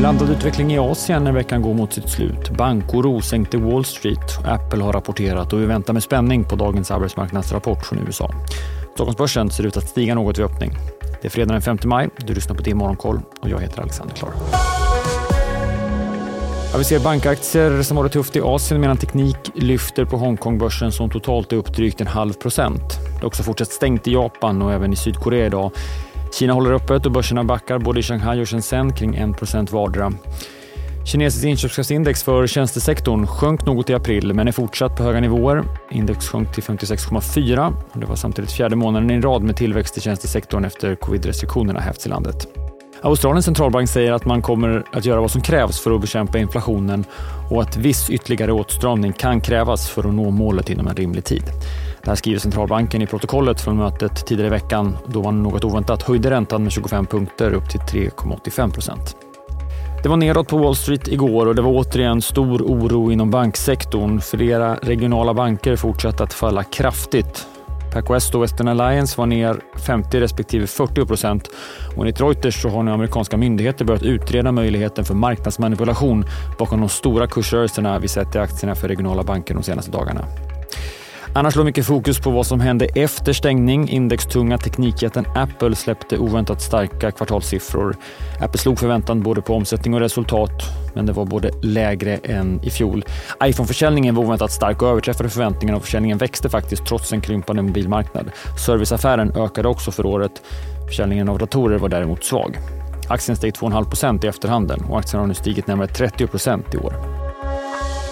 Blandad utveckling i Asien när veckan går mot sitt slut. Bankoro sänkte Wall Street. Apple har rapporterat och vi väntar med spänning på dagens arbetsmarknadsrapport från USA. Stockholmsbörsen ser ut att stiga något vid öppning. Det är fredag den 5 maj. Du lyssnar på det Morgonkoll och jag heter Alexander Klar. Ja, vi ser bankaktier som har det tufft i Asien medan teknik lyfter på Hongkongbörsen som totalt är upp drygt en halv procent. Det är också fortsatt stängt i Japan och även i Sydkorea idag. Kina håller öppet och börserna backar både i Shanghai och Shenzhen kring 1% vardera. Kinesiskt inköpschefsindex för tjänstesektorn sjönk något i april men är fortsatt på höga nivåer. Index sjönk till 56,4 det var samtidigt fjärde månaden i rad med tillväxt i tjänstesektorn efter covid-restriktionerna hävts i landet. Australiens centralbank säger att man kommer att göra vad som krävs för att bekämpa inflationen och att viss ytterligare åtstramning kan krävas för att nå målet inom en rimlig tid. Det här skriver centralbanken i protokollet från mötet tidigare i veckan då man något oväntat höjde räntan med 25 punkter upp till 3,85 procent. Det var nedåt på Wall Street igår och det var återigen stor oro inom banksektorn. Flera regionala banker fortsatte att falla kraftigt. PacWest och Western Alliance var ner 50 respektive 40 procent. Och enligt Reuters så har nu amerikanska myndigheter börjat utreda möjligheten för marknadsmanipulation bakom de stora kursrörelserna vi sett i aktierna för regionala banker de senaste dagarna. Annars låg mycket fokus på vad som hände efter stängning. Indextunga teknikjätten Apple släppte oväntat starka kvartalssiffror. Apple slog förväntan både på omsättning och resultat, men det var både lägre än i fjol. iPhone-försäljningen var oväntat stark och överträffade förväntningarna och försäljningen växte faktiskt trots en krympande mobilmarknad. Serviceaffären ökade också för året. Försäljningen av datorer var däremot svag. Aktien steg 2,5% i efterhanden och aktien har nu stigit närmare 30% i år.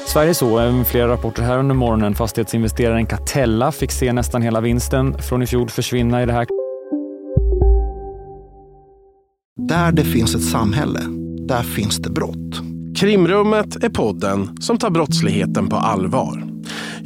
Sverige så, även flera rapporter här under morgonen. Fastighetsinvesteraren Catella fick se nästan hela vinsten från i fjol försvinna i det här. Där det finns ett samhälle, där finns det brott. Krimrummet är podden som tar brottsligheten på allvar.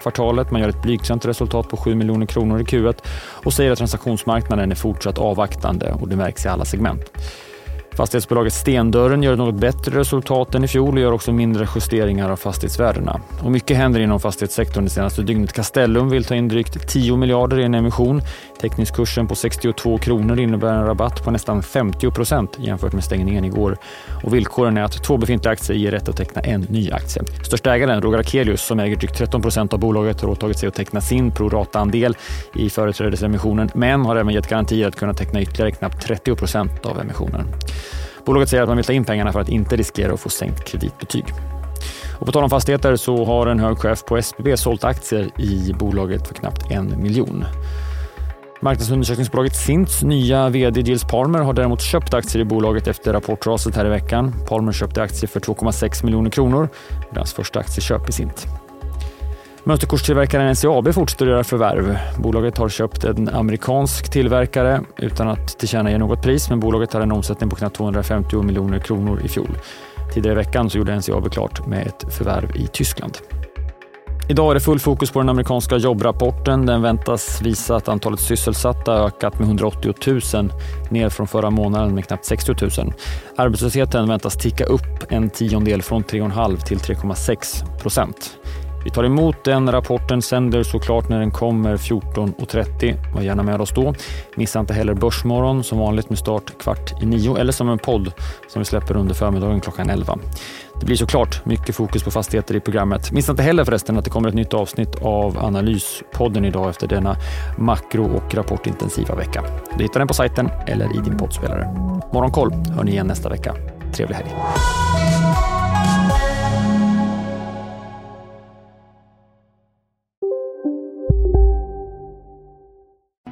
Kvartalet. Man gör ett blygsamt resultat på 7 miljoner kronor i Q1 och säger att transaktionsmarknaden är fortsatt avvaktande och det märks i alla segment. Fastighetsbolaget Stendörren gör ett något bättre resultat än i fjol och gör också mindre justeringar av fastighetsvärdena. Och mycket händer inom fastighetssektorn det senaste dygnet. Castellum vill ta in drygt 10 miljarder i en emission. Teckningskursen på 62 kronor innebär en rabatt på nästan 50 procent jämfört med stängningen igår. Och villkoren är att två befintliga aktier ger rätt att teckna en ny aktie. Största ägaren, Roger Akelius, som äger drygt 13 procent av bolaget, har åtagit sig att teckna sin prorata-andel i företrädesemissionen, men har även gett garantier att kunna teckna ytterligare knappt 30 procent av emissionen. Bolaget säger att man vill ta in pengarna för att inte riskera att få sänkt kreditbetyg. Och på tal om fastigheter så har en hög chef på SBB sålt aktier i bolaget för knappt en miljon. Marknadsundersökningsbolaget Sints nya vd Gilles Palmer har däremot köpt aktier i bolaget efter rapportraset här i veckan. Palmer köpte aktier för 2,6 miljoner kronor. Det är hans första aktieköp i Sint. Mönsterkortstillverkaren NCAB fortsätter göra förvärv. Bolaget har köpt en amerikansk tillverkare utan att tillkännage något pris, men bolaget hade en omsättning på knappt 250 miljoner kronor i fjol. Tidigare i veckan så gjorde NCAB klart med ett förvärv i Tyskland. Idag är det full fokus på den amerikanska jobbrapporten. Den väntas visa att antalet sysselsatta ökat med 180 000, ner från förra månaden med knappt 60 000. Arbetslösheten väntas ticka upp en tiondel från 3,5 till 3,6 procent. Vi tar emot den rapporten, sänder såklart när den kommer 14.30. Var gärna med oss då. Missa inte heller Börsmorgon som vanligt med start kvart i nio eller som en podd som vi släpper under förmiddagen klockan 11. Det blir såklart mycket fokus på fastigheter i programmet. Missa inte heller förresten att det kommer ett nytt avsnitt av Analyspodden idag efter denna makro och rapportintensiva vecka. Du hittar den på sajten eller i din poddspelare. Morgonkoll hör ni igen nästa vecka. Trevlig helg!